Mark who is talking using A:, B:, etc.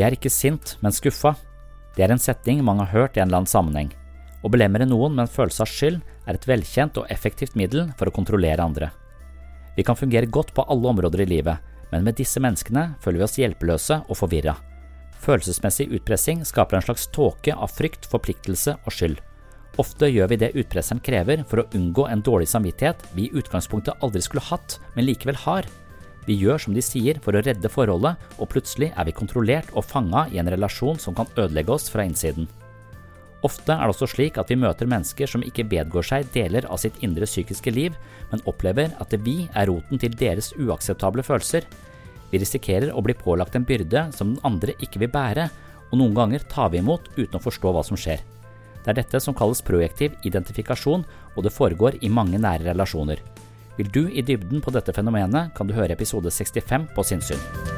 A: Jeg er ikke sint, men skuffa. Det er en setning mange har hørt i en eller annen sammenheng. Å belemre noen med en følelse av skyld er et velkjent og effektivt middel for å kontrollere andre. Vi kan fungere godt på alle områder i livet, men med disse menneskene føler vi oss hjelpeløse og forvirra. Følelsesmessig utpressing skaper en slags tåke av frykt, forpliktelse og skyld. Ofte gjør vi det utpresseren krever for å unngå en dårlig samvittighet vi i utgangspunktet aldri skulle hatt, men likevel har. Vi gjør som de sier for å redde forholdet, og plutselig er vi kontrollert og fanga i en relasjon som kan ødelegge oss fra innsiden. Ofte er det også slik at vi møter mennesker som ikke vedgår seg deler av sitt indre psykiske liv, men opplever at det vi er roten til deres uakseptable følelser. Vi risikerer å bli pålagt en byrde som den andre ikke vil bære, og noen ganger tar vi imot uten å forstå hva som skjer. Det er dette som kalles projektiv identifikasjon, og det foregår i mange nære relasjoner. Vil du i dybden på dette fenomenet, kan du høre episode 65 på Sinnsyn.